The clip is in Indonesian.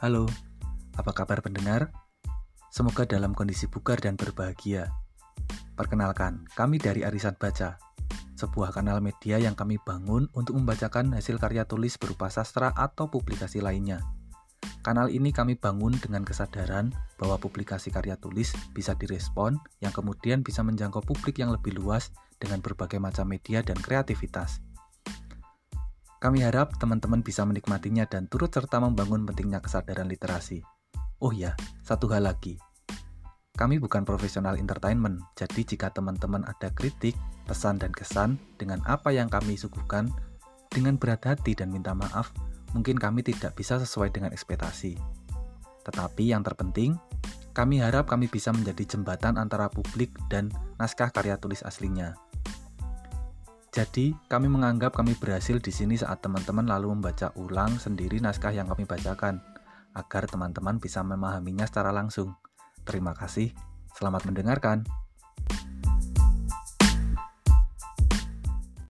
Halo, apa kabar pendengar? Semoga dalam kondisi bugar dan berbahagia. Perkenalkan, kami dari Arisan Baca, sebuah kanal media yang kami bangun untuk membacakan hasil karya tulis berupa sastra atau publikasi lainnya. Kanal ini kami bangun dengan kesadaran bahwa publikasi karya tulis bisa direspon yang kemudian bisa menjangkau publik yang lebih luas dengan berbagai macam media dan kreativitas. Kami harap teman-teman bisa menikmatinya dan turut serta membangun pentingnya kesadaran literasi. Oh ya, satu hal lagi. Kami bukan profesional entertainment, jadi jika teman-teman ada kritik, pesan, dan kesan dengan apa yang kami suguhkan, dengan berat hati dan minta maaf, mungkin kami tidak bisa sesuai dengan ekspektasi. Tetapi yang terpenting, kami harap kami bisa menjadi jembatan antara publik dan naskah karya tulis aslinya. Jadi, kami menganggap kami berhasil di sini saat teman-teman lalu membaca ulang sendiri naskah yang kami bacakan, agar teman-teman bisa memahaminya secara langsung. Terima kasih, selamat mendengarkan.